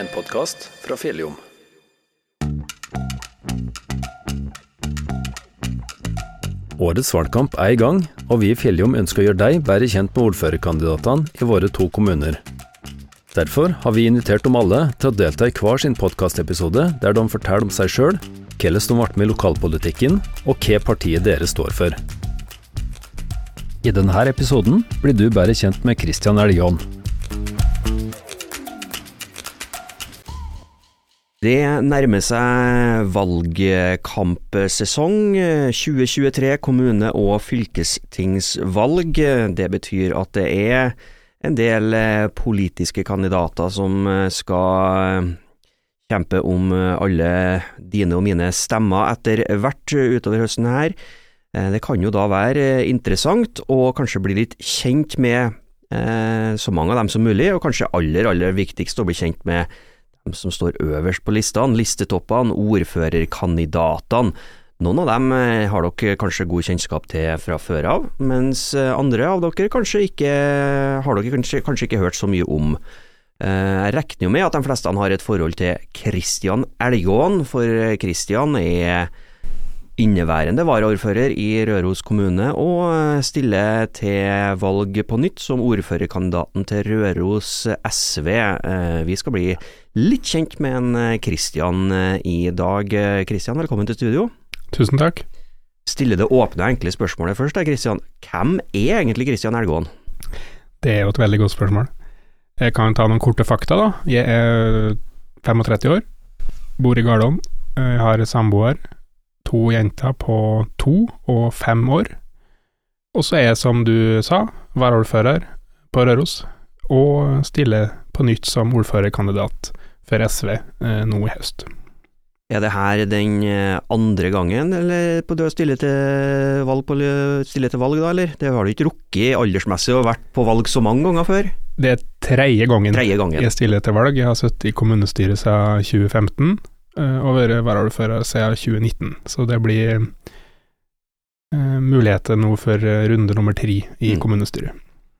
en podkast fra Fjelljom. Årets valgkamp er i gang, og vi i Fjelljom ønsker å gjøre deg bedre kjent med ordførerkandidatene i våre to kommuner. Derfor har vi invitert dem alle til å delta i hver sin podkastepisode der de forteller om seg sjøl, hvordan de ble med i lokalpolitikken, og hva partiet deres står for. I denne episoden blir du bedre kjent med Christian Elgon. Det nærmer seg valgkampsesong. 2023 kommune- og fylkestingsvalg. Det betyr at det er en del eh, politiske kandidater som eh, skal kjempe om alle dine og mine stemmer etter hvert utover høsten her. Eh, det kan jo da være interessant å kanskje bli litt kjent med så mange av dem som mulig, og kanskje aller, aller viktigst å bli kjent med dem som står øverst på listene, listetoppene, ordførerkandidatene. Noen av dem eh, har dere kanskje god kjennskap til fra før av, mens eh, andre av dere kanskje ikke har dere kanskje, kanskje ikke hørt så mye om. Eh, jeg regner jo med at de fleste har et forhold til Kristian Elgåen, for Kristian er inneværende varaordfører i Røros kommune og stiller til valg på nytt som ordførerkandidaten til Røros SV. Vi skal bli litt kjent med en Kristian i dag. Kristian, velkommen til studio. Tusen takk. Stille det åpne, enkle spørsmålet først, Kristian. Hvem er egentlig Kristian Elgåen? Det er jo et veldig godt spørsmål. Jeg kan ta noen korte fakta, da. Jeg er 35 år, bor i Gardholm Jeg har samboer to jenter på to og fem år. Og så er jeg, som du sa, varaordfører på Røros, og stiller på nytt som ordførerkandidat for SV eh, nå i høst. Er det her den andre gangen eller på du stiller til valg, på, stiller til valg da, eller? Det har du ikke rukket aldersmessig og vært på valg så mange ganger før? Det er tredje gangen, gangen. jeg stiller til valg. Jeg har sittet i kommunestyret siden 2015 og vært varaordfører siden 2019, så det blir muligheter nå for runde nummer tre i mm. kommunestyret.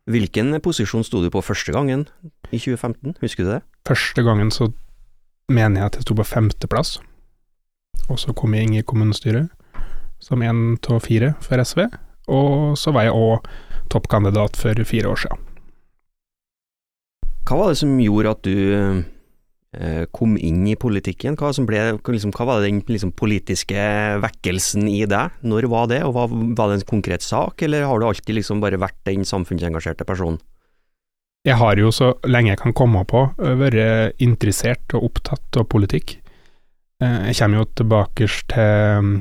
Hvilken posisjon sto du på første gangen i 2015, husker du det? Første gangen så mener jeg at jeg sto på femteplass, og så kom jeg inn i kommunestyret som én av fire for SV, og så var jeg òg toppkandidat for fire år siden. Hva var det som gjorde at du kom inn i politikken? Hva, ble, liksom, hva var den liksom, politiske vekkelsen i deg? Når var det, og var, var det en konkret sak, eller har du alltid liksom bare vært den samfunnsengasjerte personen? Jeg har jo, så lenge jeg kan komme på, vært interessert og opptatt av politikk. Jeg kommer jo tilbake til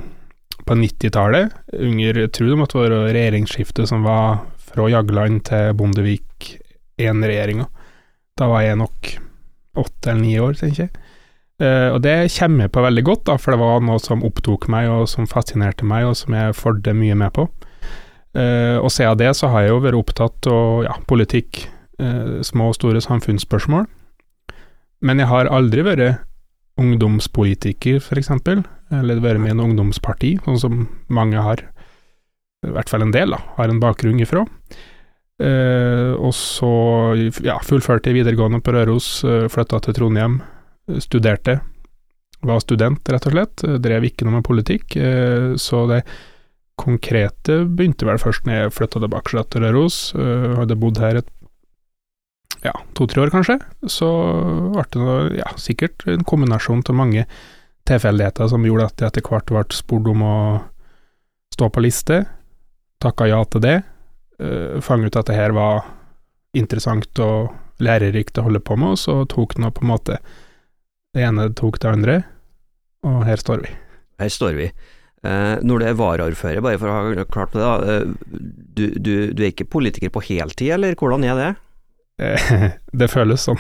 på 90-tallet, under jeg tror det måtte være regjeringsskiftet som var fra Jagland til Bondevik I-regjeringa. Da var jeg nok åtte eller ni år, tenker jeg. Uh, og det kommer jeg på veldig godt, da, for det var noe som opptok meg, og som fascinerte meg, og som jeg fulgte mye med på. Uh, og siden det så har jeg jo vært opptatt av ja, politikk, uh, små og store samfunnsspørsmål. Men jeg har aldri vært ungdomspolitiker, eksempel, eller vært med i en ungdomsparti, sånn som mange har, i hvert fall en del, da, har en bakgrunn ifra. Uh, og så ja, fullførte jeg videregående på Røros, uh, flytta til Trondheim, studerte. Var student, rett og slett. Drev ikke noe med politikk. Eh, så det konkrete begynte vel først når jeg flytta tilbake til Røros. Eh, hadde bodd her et ja, to-tre år, kanskje. Så ble det noe, ja, sikkert en kombinasjon av mange tilfeldigheter som gjorde at jeg etter hvert ble spurt om å stå på liste. Takka ja til det uh, fange ut at det her var interessant og lærerikt å holde på med, og så tok nå på en måte det ene tok det andre, og her står vi. Her står vi. Uh, når du er varaordfører, bare for å ha klart det, da, uh, du, du, du, er ikke politiker på heltid, eller hvordan er det? det føles sånn.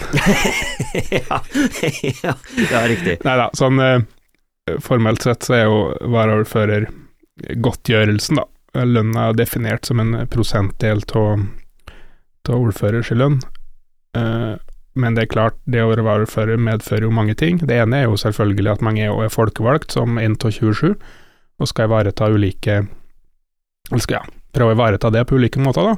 ja, ja, ja, riktig. Nei da, sånn formelt sett så er jo varaordfører godtgjørelsen, da, lønna er definert som en prosentdel av ordførers lønn. Uh, men det er klart, det å være ordfører medfører jo mange ting. Det ene er jo selvfølgelig at mange er folkevalgt som 1 av 27, og skal ivareta ulike Eller skal ja, prøve å ivareta det på ulike måter, da.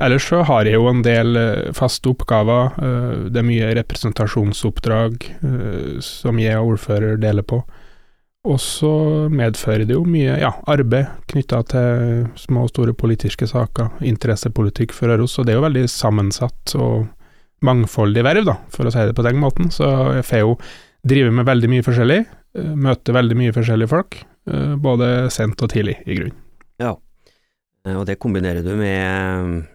Ellers så har jeg jo en del eh, faste oppgaver. eh, Det er mye representasjonsoppdrag eh, som jeg og ordfører deler på. Og så medfører det jo mye ja, arbeid knytta til små og store politiske saker, interessepolitikk for Røros, og det er jo veldig sammensatt og mangfoldig verv, da, for å si det på den måten. Så jeg får jo drive med veldig mye forskjellig, eh, møte veldig mye forskjellige folk, eh, både sent og tidlig, i grunn. Ja, Og det kombinerer du med,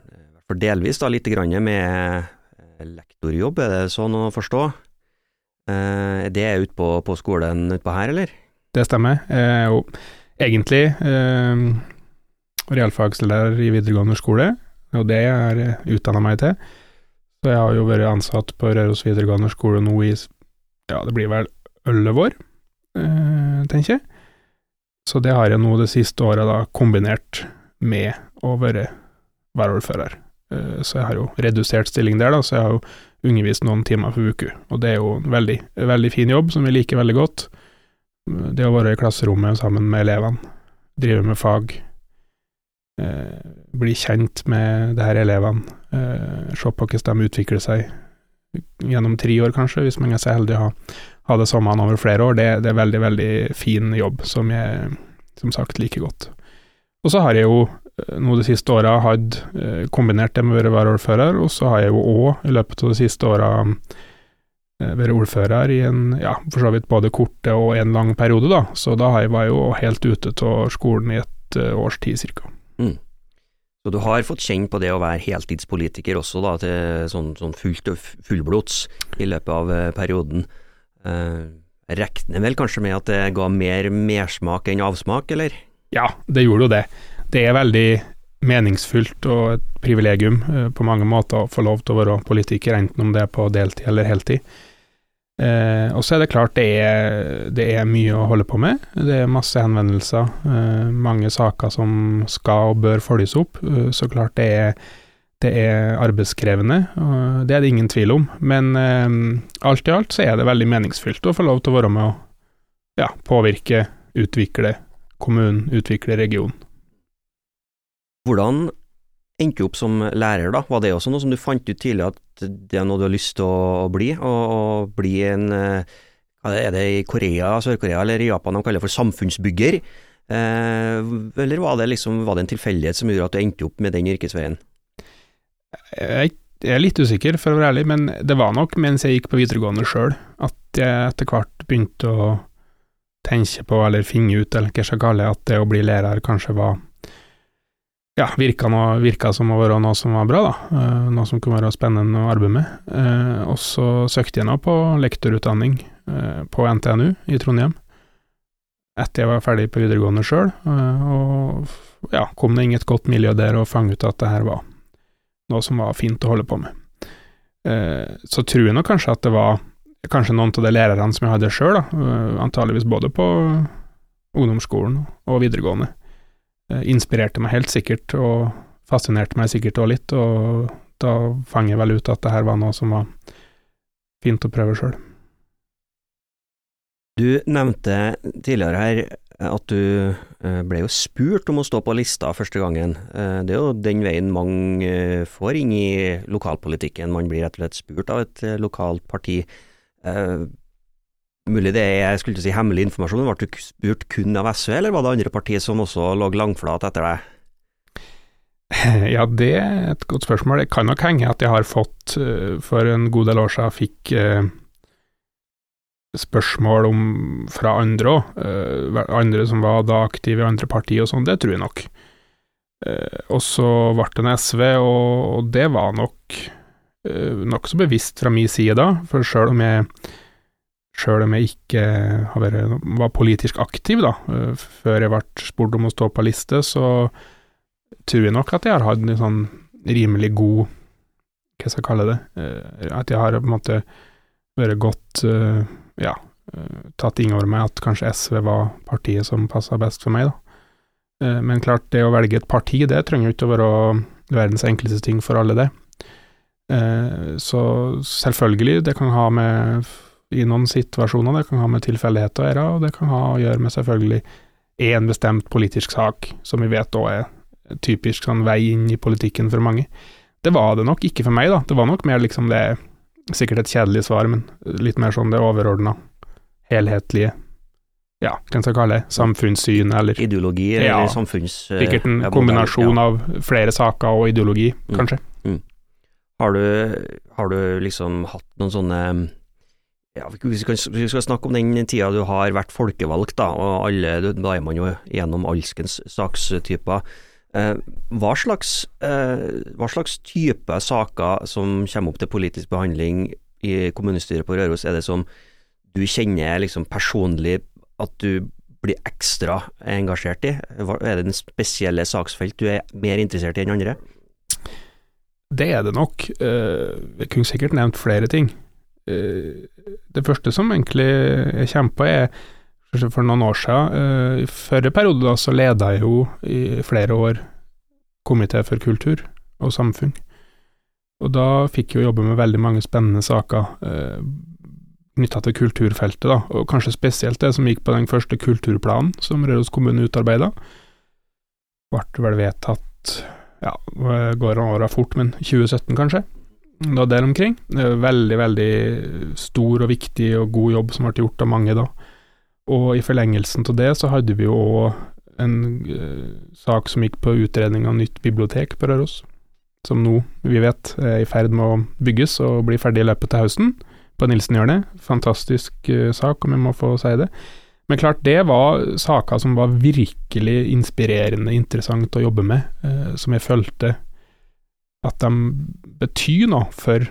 for delvis da, litt grann med eh, lektorjobb, er det sånn å forstå? Eh, Det er ute på, på skolen utpå her, eller? Det stemmer. Jeg er jo egentlig eh, realfagslærer i videregående skole, og det er jeg utdanna meg til. Så jeg har jo vært ansatt på Røros videregående skole nå i ja, det blir vel elleve år, eh, tenker jeg. Så det har jeg nå det siste året da kombinert med å være varaordfører. Eh, så jeg har jo redusert stilling der, da, så jeg har jo undervist noen timer for uke. Og det er jo en veldig, veldig fin jobb som vi liker veldig godt. Det å være i klasserommet sammen med elevene, drive med fag, eh, bli kjent med de her elevene, eh, se på hvordan de utvikler seg gjennom tre år, kanskje, hvis man er så heldig å ha, ha det sammen over flere år, det, det er veldig, veldig fin jobb som jeg som sagt liker godt. Og så har jeg jo eh, nå de siste åra hatt eh, kombinert det med å være varaordfører, og så har jeg jo òg i løpet av de siste åra eh, vært ordfører i en, ja, for så vidt både korte og en lang periode, da. Så da var jeg jo helt ute av skolen i et uh, års tid, cirka. Så du har fått kjenne på det å være heltidspolitiker også, da, til sånn, sånn fullt og fullblods i løpet av eh, perioden. Eh, regner vel kanskje med at det ga mer mersmak enn avsmak, eller? Ja, det gjorde jo det. Det er veldig meningsfullt og et privilegium eh, på mange måter å få lov til å være politiker, enten om det er på deltid eller heltid. Eh, og så er det klart det er, det er mye å holde på med. Det er masse henvendelser, eh, mange saker som skal og bør følges opp. Eh, så klart det er, det er arbeidskrevende, og det er det ingen tvil om. Men eh, alt i alt så er det veldig meningsfylt å få lov til å være med å ja, påvirke, utvikle kommunen, utvikle regionen. Hvordan endte du opp som lærer, da? Var det også noe som du fant ut tidlig at det er noe du har lyst til å bli? Å bli en eh, Er det i Korea, Sør-Korea eller i Japan de kaller det for samfunnsbygger? Eh, eller var det liksom Var det en tilfeldighet som gjorde at du endte opp med den yrkesveien? Jeg jeg er litt usikker, for å være ærlig, men det var nok mens jeg gikk på videregående sjøl, at jeg etter hvert begynte å tenke på, eller finne ut, eller hva jeg skal kalle det, at det å bli lærer kanskje var ja, virka, noe, virka som å være noe som var bra, da. Eh, Noe som kunne være spennende å arbeide med. Eh, Og så søkte jeg nå på lektorutdanning eh, på NTNU i Trondheim, etter jeg var ferdig på videregående sjøl, og ja, kom det inn i et godt miljø der og fant ut at det her var noe som var fint å holde på med. Så tror jeg nok kanskje at det var kanskje noen av de lærerne som jeg hadde sjøl, antageligvis både på ungdomsskolen og videregående, inspirerte meg helt sikkert, og fascinerte meg sikkert òg litt, og da fant jeg vel ut at det her var noe som var fint å prøve sjøl. Du nevnte tidligere her at du eh, ble jo spurt om å stå på lista første gangen. Eh, Det er jo den veien mange eh, får inn i lokalpolitikken, man blir rett og slett spurt av et eh, lokalt parti. Eh, Mulig det er jeg skulle til si hemmelig informasjon, men ble du spurt kun av SV, eller var det andre partier som også lå langflat etter deg? Ja, det er et godt spørsmål. Det kan nok henge at jeg har fått, eh, for en god del år siden, fikk eh, spørsmål om fra andre òg, andre som var da aktive i andre partier og sånn, det tror jeg nok. Eh, og så ble det en SV, og, det var nok eh, nokså bevisst fra min side da, for sjøl om jeg Sjøl om jeg ikke vært, var politisk aktiv da, eh, før jeg ble spurt om å stå på liste, så tror jeg nok at jeg har hatt en sånn rimelig god Hva skal jeg kalle det? Eh, At jeg har på en måte vært godt eh, Ja, tatt inn over meg at kanskje SV var partiet som passa best for meg, da. Men klart, det å velge et parti, det trenger jo ikke å være verdens enkleste ting for alle, det. Så selvfølgelig, det kan ha med i noen situasjoner, det kan ha med tilfeldigheter å gjøre, og det kan ha å gjøre med selvfølgelig én bestemt politisk sak, som vi vet òg er typisk sånn vei inn i politikken for mange. Det var det nok ikke for meg, da. Det var nok mer liksom det Sikkert et kjedelig svar, men litt mer sånn det overordna, helhetlige ja, hva skal jeg kalle det, samfunnssyn eller Ideologi eller Ja. samfunns... eh, Sikkert en kombinasjon ja. av flere saker og ideologi, Mm. kanskje. Har du, har du liksom hatt noen sånne ja, vi skal, vi skal snakke om den tida du har vært folkevalgt, da, og alle, da er man jo gjennom alskens sakstyper. Eh, hva, slags, eh, hva slags type saker som kommer opp til politisk behandling i kommunestyret på Røros, er det som du kjenner liksom personlig at du blir ekstra engasjert i? Hva- Er det en spesielle saksfelt du er mer interessert i enn andre? Det er det nok. Eh, Jeg kunne sikkert nevnt flere ting. Eh, Det første som egentlig jeg kommer på, er for noen år siden. eh, I forrige periode da, så leda jeg jo i flere år komité for kultur og samfunn. Og da fikk jeg jo jobbe med veldig mange spennende saker eh, knytta til kulturfeltet, da, og kanskje spesielt det som gikk på den første kulturplanen som Røros kommune utarbeida. Ble vel vedtatt ja, går åra fort, men 2017 kanskje, da der omkring. Veldig, veldig stor og viktig og god jobb som ble gjort av mange da. Og i forlengelsen av det så hadde vi jo òg en uh, sak som gikk på utredning av nytt bibliotek på Røros, som nå, vi vet, er i ferd med å bygges og bli ferdig i løpet av høsten, på Nilsenhjørnet. Fantastisk uh, sak, om jeg må få si det. Men klart, det var saker som var virkelig inspirerende, interessant å jobbe med, uh, som jeg følte at de betyr noe for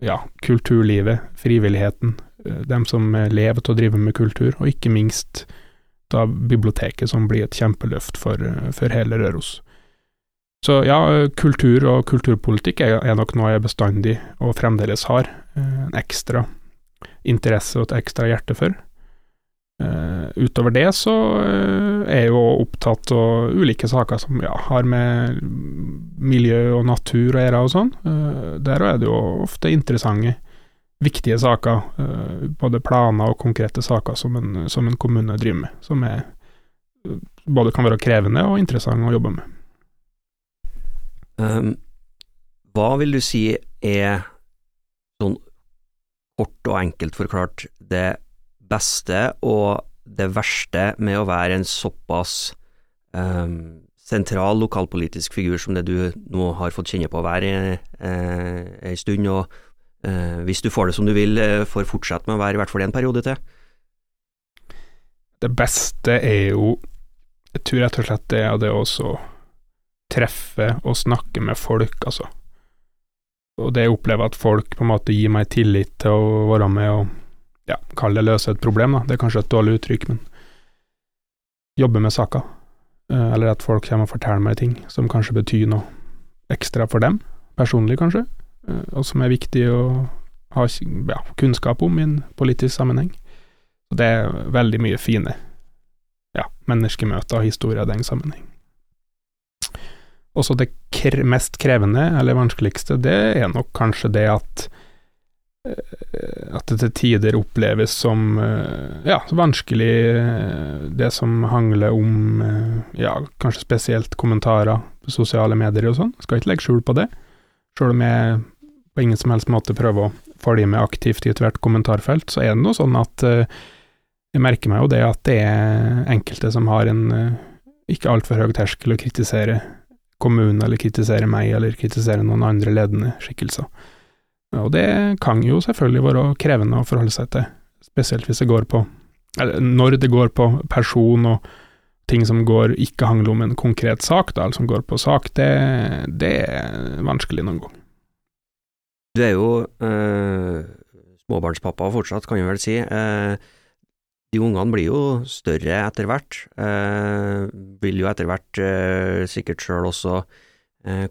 ja, kulturlivet, frivilligheten, eh, dem som lever til å drive med kultur, og ikke minst da biblioteket, som blir et kjempeløft for, eh, for hele Røros. Så ja, kultur og kulturpolitikk er, er nok noe jeg bestandig, og fremdeles har, eh, en ekstra interesse og et ekstra hjerte for. Eh, utover det så eh, er jeg jo opptatt av ulike saker som ja, har med miljø og natur å gjøre og sånn. Eh, der er det jo ofte interessante, viktige saker, både planer og konkrete saker som en, som en kommune driver med, som er, både kan være krevende og interessante å jobbe med. Um, hva vil du si er, sånn kort og enkelt forklart, det beste og det verste med å være en såpass um, sentral lokalpolitisk figur som det du nå har fått kjenne på å være eh, ei stund, og uh, hvis du får det som du vil, eh, får fortsette med å være i hvert fall en periode til? Det beste er jo, jeg tror rett og slett det er det å treffe og snakke med folk, altså. Og det jeg opplever at folk på en måte gir meg tillit til å være med og ja, kall det løse et problem, da. Det er kanskje et dårlig uttrykk, men jobbe med saker. Eh, Eller at folk kommer og forteller meg ting som kanskje betyr noe ekstra for dem, personlig kanskje, eh, og som er viktig å ha ja, kunnskap om i en politisk sammenheng. Det er veldig mye fine ja, menneskemøter og historier i den sammenheng. Også det mest krevende, eller vanskeligste, det er nok kanskje det at at det til tider oppleves som eh, ja, vanskelig, eh, det som handler om eh, ja, kanskje spesielt kommentarer på sosiale medier og sånn. Skal ikke legge skjul på det, sjøl om jeg på ingen som helst måte prøver å følge med aktivt i ethvert kommentarfelt, så er det noe sånn at eh, jeg merker meg jo det at det er enkelte som har en eh, ikke altfor høy terskel å kritisere kommunen, eller kritisere meg, eller kritisere noen andre ledende skikkelser. Og det kan jo selvfølgelig være krevende å forholde seg til, spesielt hvis det går på Eller når det går på person og ting som går ikke handler om en konkret sak, da, eller som går på sak, det, det er vanskelig noen gang. Du er jo eh, småbarnspappa fortsatt, kan vi vel si. Eh, de ungene blir jo større etter hvert. Eh, vil jo etter hvert eh, sikkert sjøl også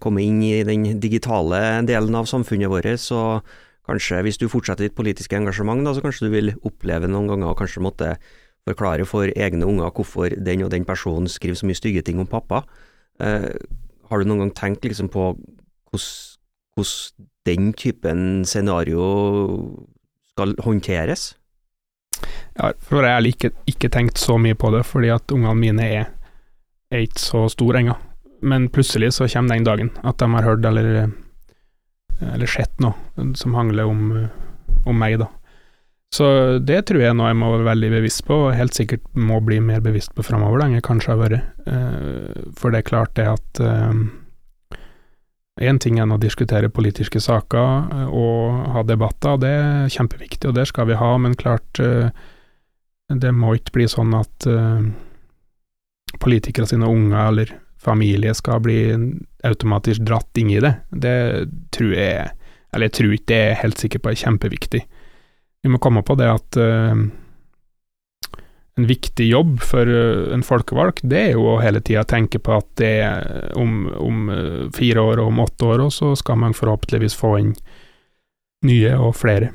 komme inn i den digitale delen av samfunnet vårt, så kanskje hvis du fortsetter ditt politiske engasjement, da, så kanskje du vil oppleve noen ganger og kanskje måtte forklare for egne unger hvorfor den og den personen skriver så mye stygge ting om pappa. Eh, har du noen gang tenkt liksom på hvordan den typen scenario skal håndteres? Ja, for jeg har ikke, ikke tenkt så mye på det, fordi at ungene mine er, er ikke så store ennå. Men plutselig så kommer den dagen at de har hørt eller, eller sett noe som handler om, om meg, da. Så det tror jeg nå jeg må være veldig bevisst på, og helt sikkert må bli mer bevisst på framover enn jeg kanskje har vært. Eh, for det er klart det at Én ting er å diskutere politiske saker eh, og ha debatter, det er kjempeviktig, og det skal vi ha, men klart eh, det må ikke bli sånn at politikere sine unger eller familie skal bli automatisk dratt inn i det. Det tror jeg, eller jeg tror ikke det er helt sikker på er kjempeviktig. Vi må komme på det at uh, en viktig jobb for uh, en folkevalgt, det er jo å hele tida tenke på at det om, om uh, fire år og om åtte år også, så skal man forhåpentligvis få inn nye og flere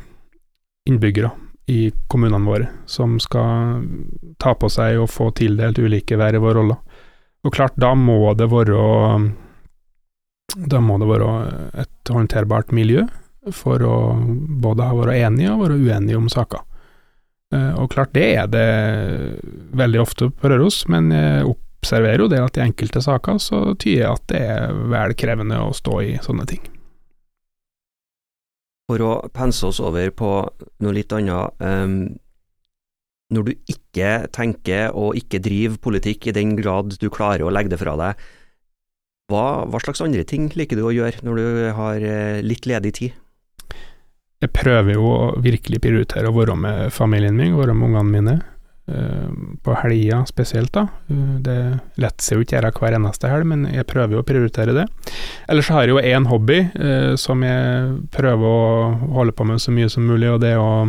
innbyggere i kommunene våre, som skal ta på seg og få tildelt ulike verv og roller. Og klart, da må det være Da må det være et håndterbart miljø for å både ha vært enige og være uenige om saker. Eh, og klart, det er det veldig ofte på Røros, men jeg observerer jo det at i enkelte saker så tyder at det er vel krevende å stå i sånne ting. For å pense oss over på noe litt annet. Um, når du ikke tenker og ikke driver politikk i den grad du klarer å legge det fra deg, hva, hva slags andre ting liker du å gjøre når du har eh, litt ledig tid? Jeg prøver jo å virkelig prioritere å være med familien min, være med ungene mine. Uh, på helga spesielt, da. Uh, det lar seg jo ikke gjøre hver eneste helg, men jeg prøver jo å prioritere det. Ellers har jeg jo én hobby som jeg prøver å holde på med så mye som mulig, og det er å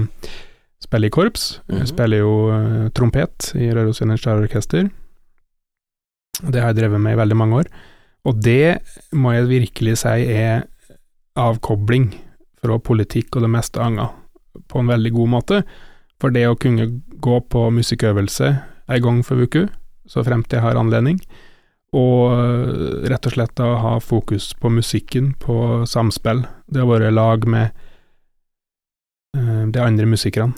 spille i korps. Jeg -hmm. spiller jo trompet i Røros Orkester. Det har jeg drevet med i veldig mange år. Og det må jeg virkelig si er avkobling fra politikk og det meste annet på en veldig god måte. For det å kunne gå på musikkøvelse ei gang for uke, så fremt jeg har anledning, og eh, rett og slett da ha fokus på musikken, på samspill, det å være lag med uh, de andre musikerne,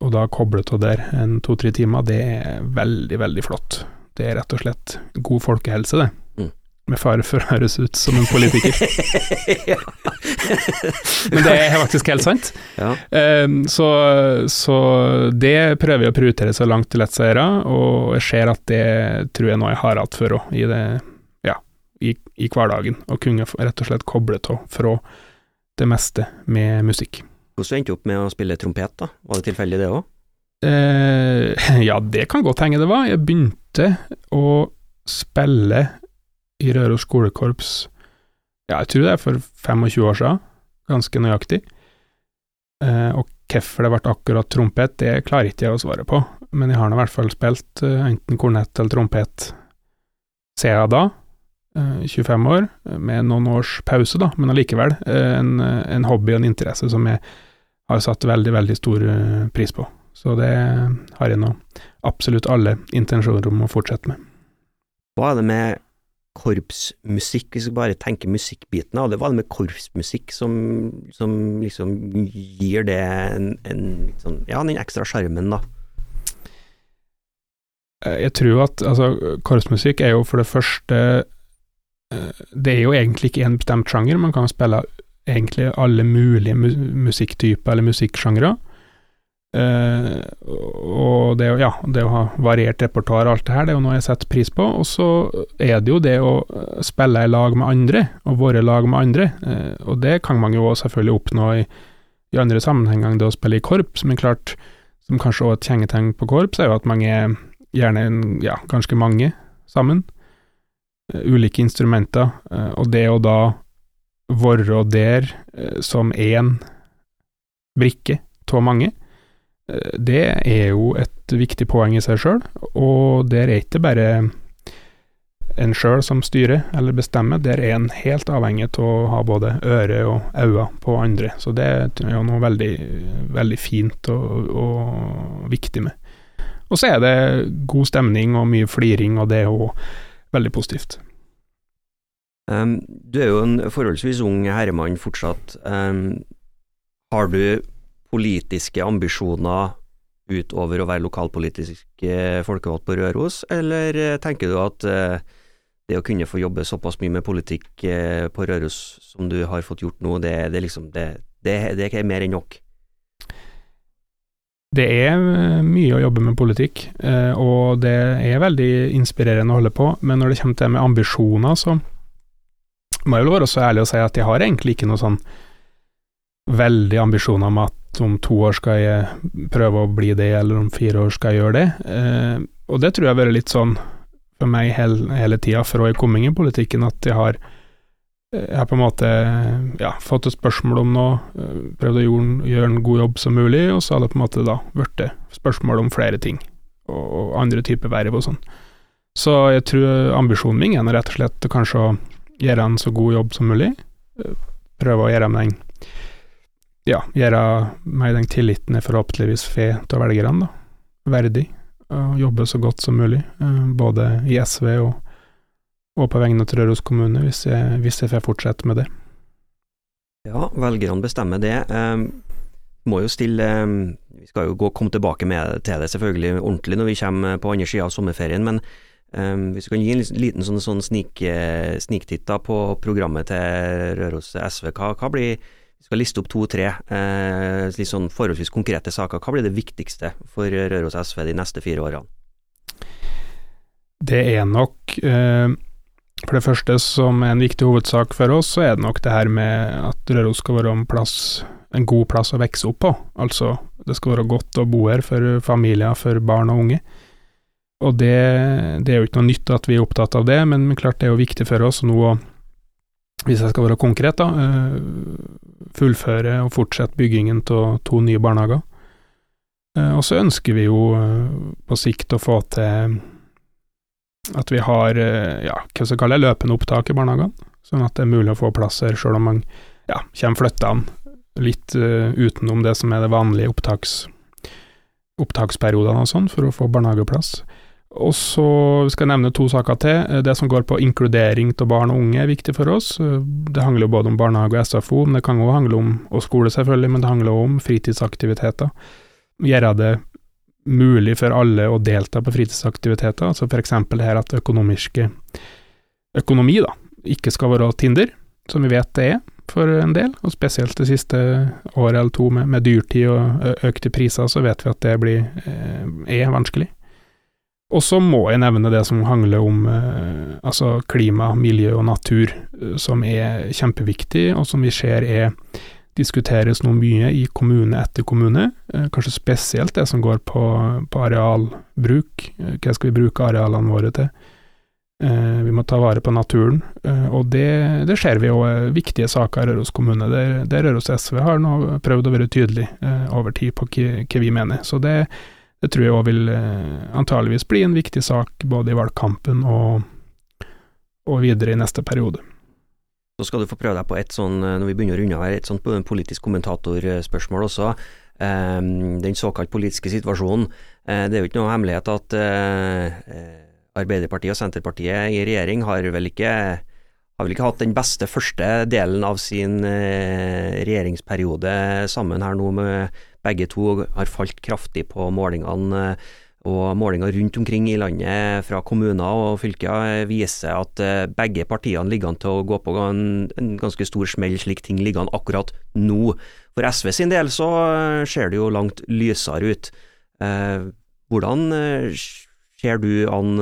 og da koble av der en to-tre timer, det er veldig, veldig flott. Det er rett og slett god folkehelse, det med fare for å høres ut som en politiker. Men det er faktisk helt sant. Ja. Um, så, så, det prøver jeg å prioritere så langt det lar seg gjøre, og jeg ser at det tror jeg nå jeg har hatt før òg, i, ja, i, i, hverdagen. Å kunne rett og slett koble av fra det meste med musikk. Hvordan endte du opp med å spille trompet, da? Var det tilfeldig det òg? Eh, ja, det kan godt henge det var. Jeg begynte å spille i Røros skolekorps ja, jeg tror det er for 25 år siden, ganske nøyaktig. Eh, og hvorfor det ble akkurat trompet, det klarer ikke jeg å svare på, men jeg har nå i hvert fall spilt eh, enten kornett eller trompet siden da, eh, 25 år, med noen års pause, da, men allikevel eh, en, en, hobby og en interesse som jeg har satt veldig, veldig stor eh, pris på. Så det har jeg nå absolutt alle intensjoner om å fortsette med. Hva er det med korpsmusikk, hvis vi bare tenker musikkbiten av det, hva er det med korpsmusikk som, som liksom gir det en, en sånn, ja, den ekstra sjarmen, da? Eh, jeg tror at altså, korpsmusikk er jo for det første eh, Det er jo egentlig ikke en bestemt sjanger, man kan spille egentlig alle mulige musikktyper eller musikksjangre. Uh, og det, ja, det å ha variert repertoar og alt det her, det er jo noe jeg setter pris på. Og så er det jo det å eh, spille i lag med andre, og være i lag med andre. Uh, og det kan man jo selvfølgelig oppnå i, i andre sammenhenger enn det å spille i korps, men klart, som kanskje også et kjennetegn på korps, er jo at man er gjerne ja, ganske mange sammen. Ulike instrumenter. og det å da være der som én brikke av mange, det er jo et viktig poeng i seg sjøl, og der er ikke bare en sjøl som styrer eller bestemmer, der er en helt avhengig av å ha både øre og øyne på andre. Så det er jo noe veldig, veldig fint og, og viktig med. Og så er det god stemning og mye fliring, og det er jo veldig positivt. Um, du er jo en forholdsvis ung herremann fortsatt. Um, har du politiske ambisjoner utover å være lokalpolitisk folkevalgt på Røros, eller eh, tenker du at eh, det å kunne få jobbe såpass mye med politikk eh, på Røros som du har fått gjort nå, det, det, liksom, det, det, er mer enn nok? Det er eh, mye å jobbe med politikk, eh, og det er veldig inspirerende å holde på, men når det kommer til det med ambisjoner, så må jeg vel være så ærlig å si at jeg har egentlig ikke noe sånn veldig ambisjoner om at om to år skal jeg prøve å bli det, eller om fire år skal jeg gjøre det. Og det tror jeg har vært litt sånn for meg hele, hele tida fra jeg kom inn i politikken, at jeg har, jeg har på en måte ja, fått et spørsmål om noe, eh, prøvd å gjøre, gjøre, en god jobb som mulig, og så har det på en måte da blitt spørsmål om flere ting, og, og andre typer verv og sånn. Så jeg tror ambisjonen min er rett og slett kanskje å gjøre en så god jobb som mulig, prøve å gjøre meg ja, gjøre meg den tilliten jeg forhåpentligvis får til velgerne, verdig og jobbe så godt som mulig, eh, både i SV og, og på vegne av Røros kommune, hvis jeg, hvis jeg får fortsette med det. Ja, velgerne bestemmer det. Um, må jo stille um, Vi skal jo gå, komme tilbake med til det selvfølgelig ordentlig når vi kommer på andre sida av sommerferien, men um, hvis du kan gi en liten sånn, sånn snik, sniktitt på programmet til Røros SV, hva, hva blir vi skal liste opp to-tre eh, litt sånn forholdsvis konkrete saker. Hva blir det viktigste for Røros SV de neste fire årene? Det er nok eh, For det første, som er en viktig hovedsak for oss, så er det nok det her med at Røros skal være en, plass, en god plass å vokse opp på. Altså, det skal være godt å bo her for familier, for barn og unge. Og det, det er jo ikke noe nytt at vi er opptatt av det, men klart det er jo viktig for oss nå å hvis jeg skal være konkret, da, eh, fullføre og fortsette byggingen av to nye barnehager. Eh, og så ønsker vi jo eh, på sikt å få til at vi har ja, hva skal jeg kalle det, løpende opptak i barnehagene, sånn at det er mulig å få plasser sjøl om man ja, kommer flyttende litt utenom det som er det vanlige opptaks, opptaksperiodene og sånn, for å få barnehageplass. Og så skal jeg nevne to saker til. Eh, det som går på inkludering av barn og unge er viktig for oss. Eh, det handler jo både om barnehage og SFO, men det kan også handle om og skole selvfølgelig, men det handler også om fritidsaktiviteter. Gjøre det mulig for alle å delta på fritidsaktiviteter, altså f.eks. her at økonomiske økonomi da, ikke skal være Tinder, som vi vet det er for en del, og spesielt det siste året eller to med, med dyrtid og økte priser, så vet vi at det blir, eh, er vanskelig. Og så må jeg nevne det som handler om eh, altså klima, miljø og natur, eh, som er kjempeviktig, og som vi ser er diskuteres nå mye i kommune etter kommune. Eh, kanskje spesielt det som går på, på arealbruk. Eh, hva skal vi bruke arealene våre til? Eh, vi må ta vare på naturen, eh, og det, det ser vi jo viktige saker i Røros kommune. Der, der Røros SV har nå prøvd å være tydelig over tid på hva vi mener. Så det er det tror jeg òg vil eh, antageligvis bli en viktig sak både i valgkampen og, og videre i neste periode. Så skal du få prøve deg på et sånn, eh, når vi begynner å runde her, et sånt politisk kommentatorspørsmål også. Den såkalt politiske situasjonen. Eh, det er jo ikke noe hemmelighet at Arbeiderpartiet og Senterpartiet i regjering har vel ikke har vel ikke hatt den beste første delen av sin regjeringsperiode sammen her nå med begge to har falt kraftig på målingene. Og målinger rundt omkring i landet fra kommuner og fylker viser at eh, begge partiene ligger an til å gå på en, en ganske stor smell, slik ting ligger an akkurat nå. For SV sin del så eh, ser det jo langt lysere ut. Eh, hvordan ser du an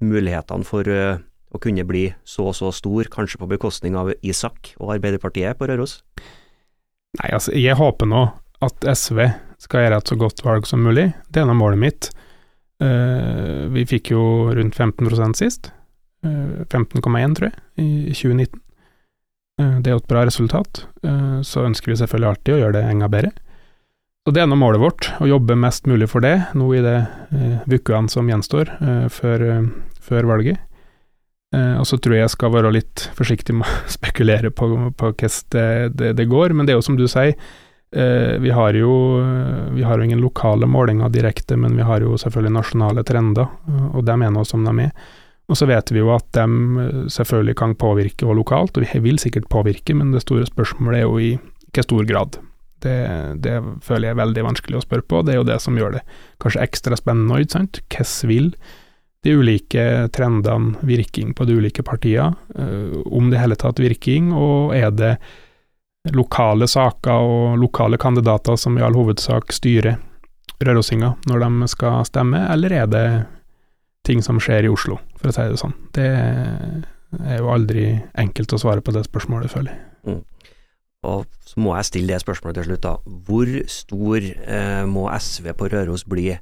mulighetene for å kunne bli så og så stor, kanskje på bekostning av Isak og Arbeiderpartiet på Røros? Nei, altså, jeg håper nå at SV skal gjøre et så godt valg som mulig. Det er nå målet mitt. Uh, vi fikk jo rundt 15 sist. Uh, 15,1 tror jeg, i 2019. Uh, det er jo et bra resultat. Eh, så ønsker vi selvfølgelig alltid å gjøre det enda bedre. Så det er nå målet vårt, å jobbe mest mulig for det nå i de ukene som gjenstår før, før, valget. og så tror jeg jeg skal være litt forsiktig med å spekulere på, på hvordan det, det, det går, men det er jo som du sier, Eh, vi har jo vi har jo ingen lokale målinger direkte, men vi har jo selvfølgelig nasjonale trender, og de er nå som de er. Og så vet vi jo at de eh, selvfølgelig kan påvirke og lokalt, og vi vil sikkert påvirke, men det store spørsmålet er jo i hvilken stor grad. Det, det, føler jeg er veldig vanskelig å spørre på, det er jo det som gjør det kanskje ekstra spennende, ikke sant. Hvordan vil de ulike trendene virking på de ulike partiene, eh, om det i hele tatt virking, og er det lokale saker og lokale kandidater som i all hovedsak styrer Rørosinga når de skal stemme, eller er det ting som skjer i Oslo, for å si det sånn. Det er jo aldri enkelt å svare på det spørsmålet, føler jeg. Mm. Og så må jeg stille det spørsmålet til slutt, da. Hvor stor eh, må SV på Røros bli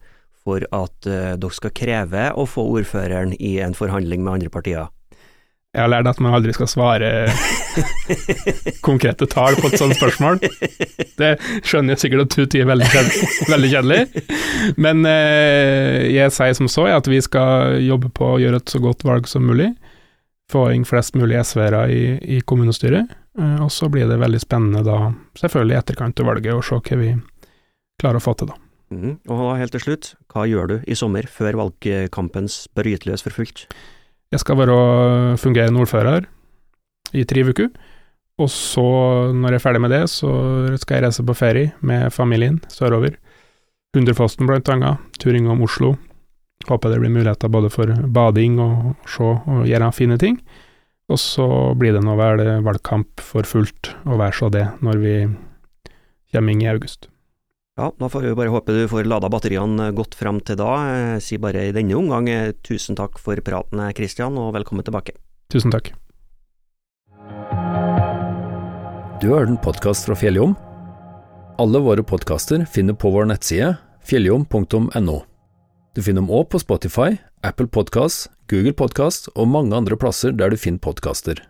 for at eh, dere skal kreve å få ordføreren i en forhandling med andre partier? Jeg har lært at man aldri skal svare konkrete tall på et sånt spørsmål. Det skjønner jeg sikkert at du sier veldig, veldig kjedelig, men eh, jeg sier som så at vi skal jobbe på å gjøre et så godt valg som mulig. Få inn flest mulig SV-ere i, i, kommunestyret, eh, og så blir det veldig spennende da, selvfølgelig i etterkant av valget, å se hva vi klarer å få til da. Mm. Og helt til slutt, hva gjør du i sommer, før valgkampens bryter løs for fullt? Jeg skal være fungerende ordfører i tre uker. Og så, når jeg er ferdig med det, så skal jeg reise på ferie med familien sørover. Hundrefossen blant annet, tur innom Oslo. Håper det blir muligheter både for bading og se og gjøre fine ting. Og så blir det nå vel valgkamp for fullt, og vær så det, når vi kommer inn i august. Ja, da får vi bare håpe du får lada batteriene godt frem til da. Jeg sier bare i denne omgang eh, tusen takk for praten, Kristian, og velkommen tilbake. Tusen takk. Du har hørt en podkast fra Fjelljom. Alle våre podkaster finner på vår nettside fjelljom.no. Du finner dem òg på Spotify, Apple Podkast, Google Podkast og mange andre plasser der du finner podkaster.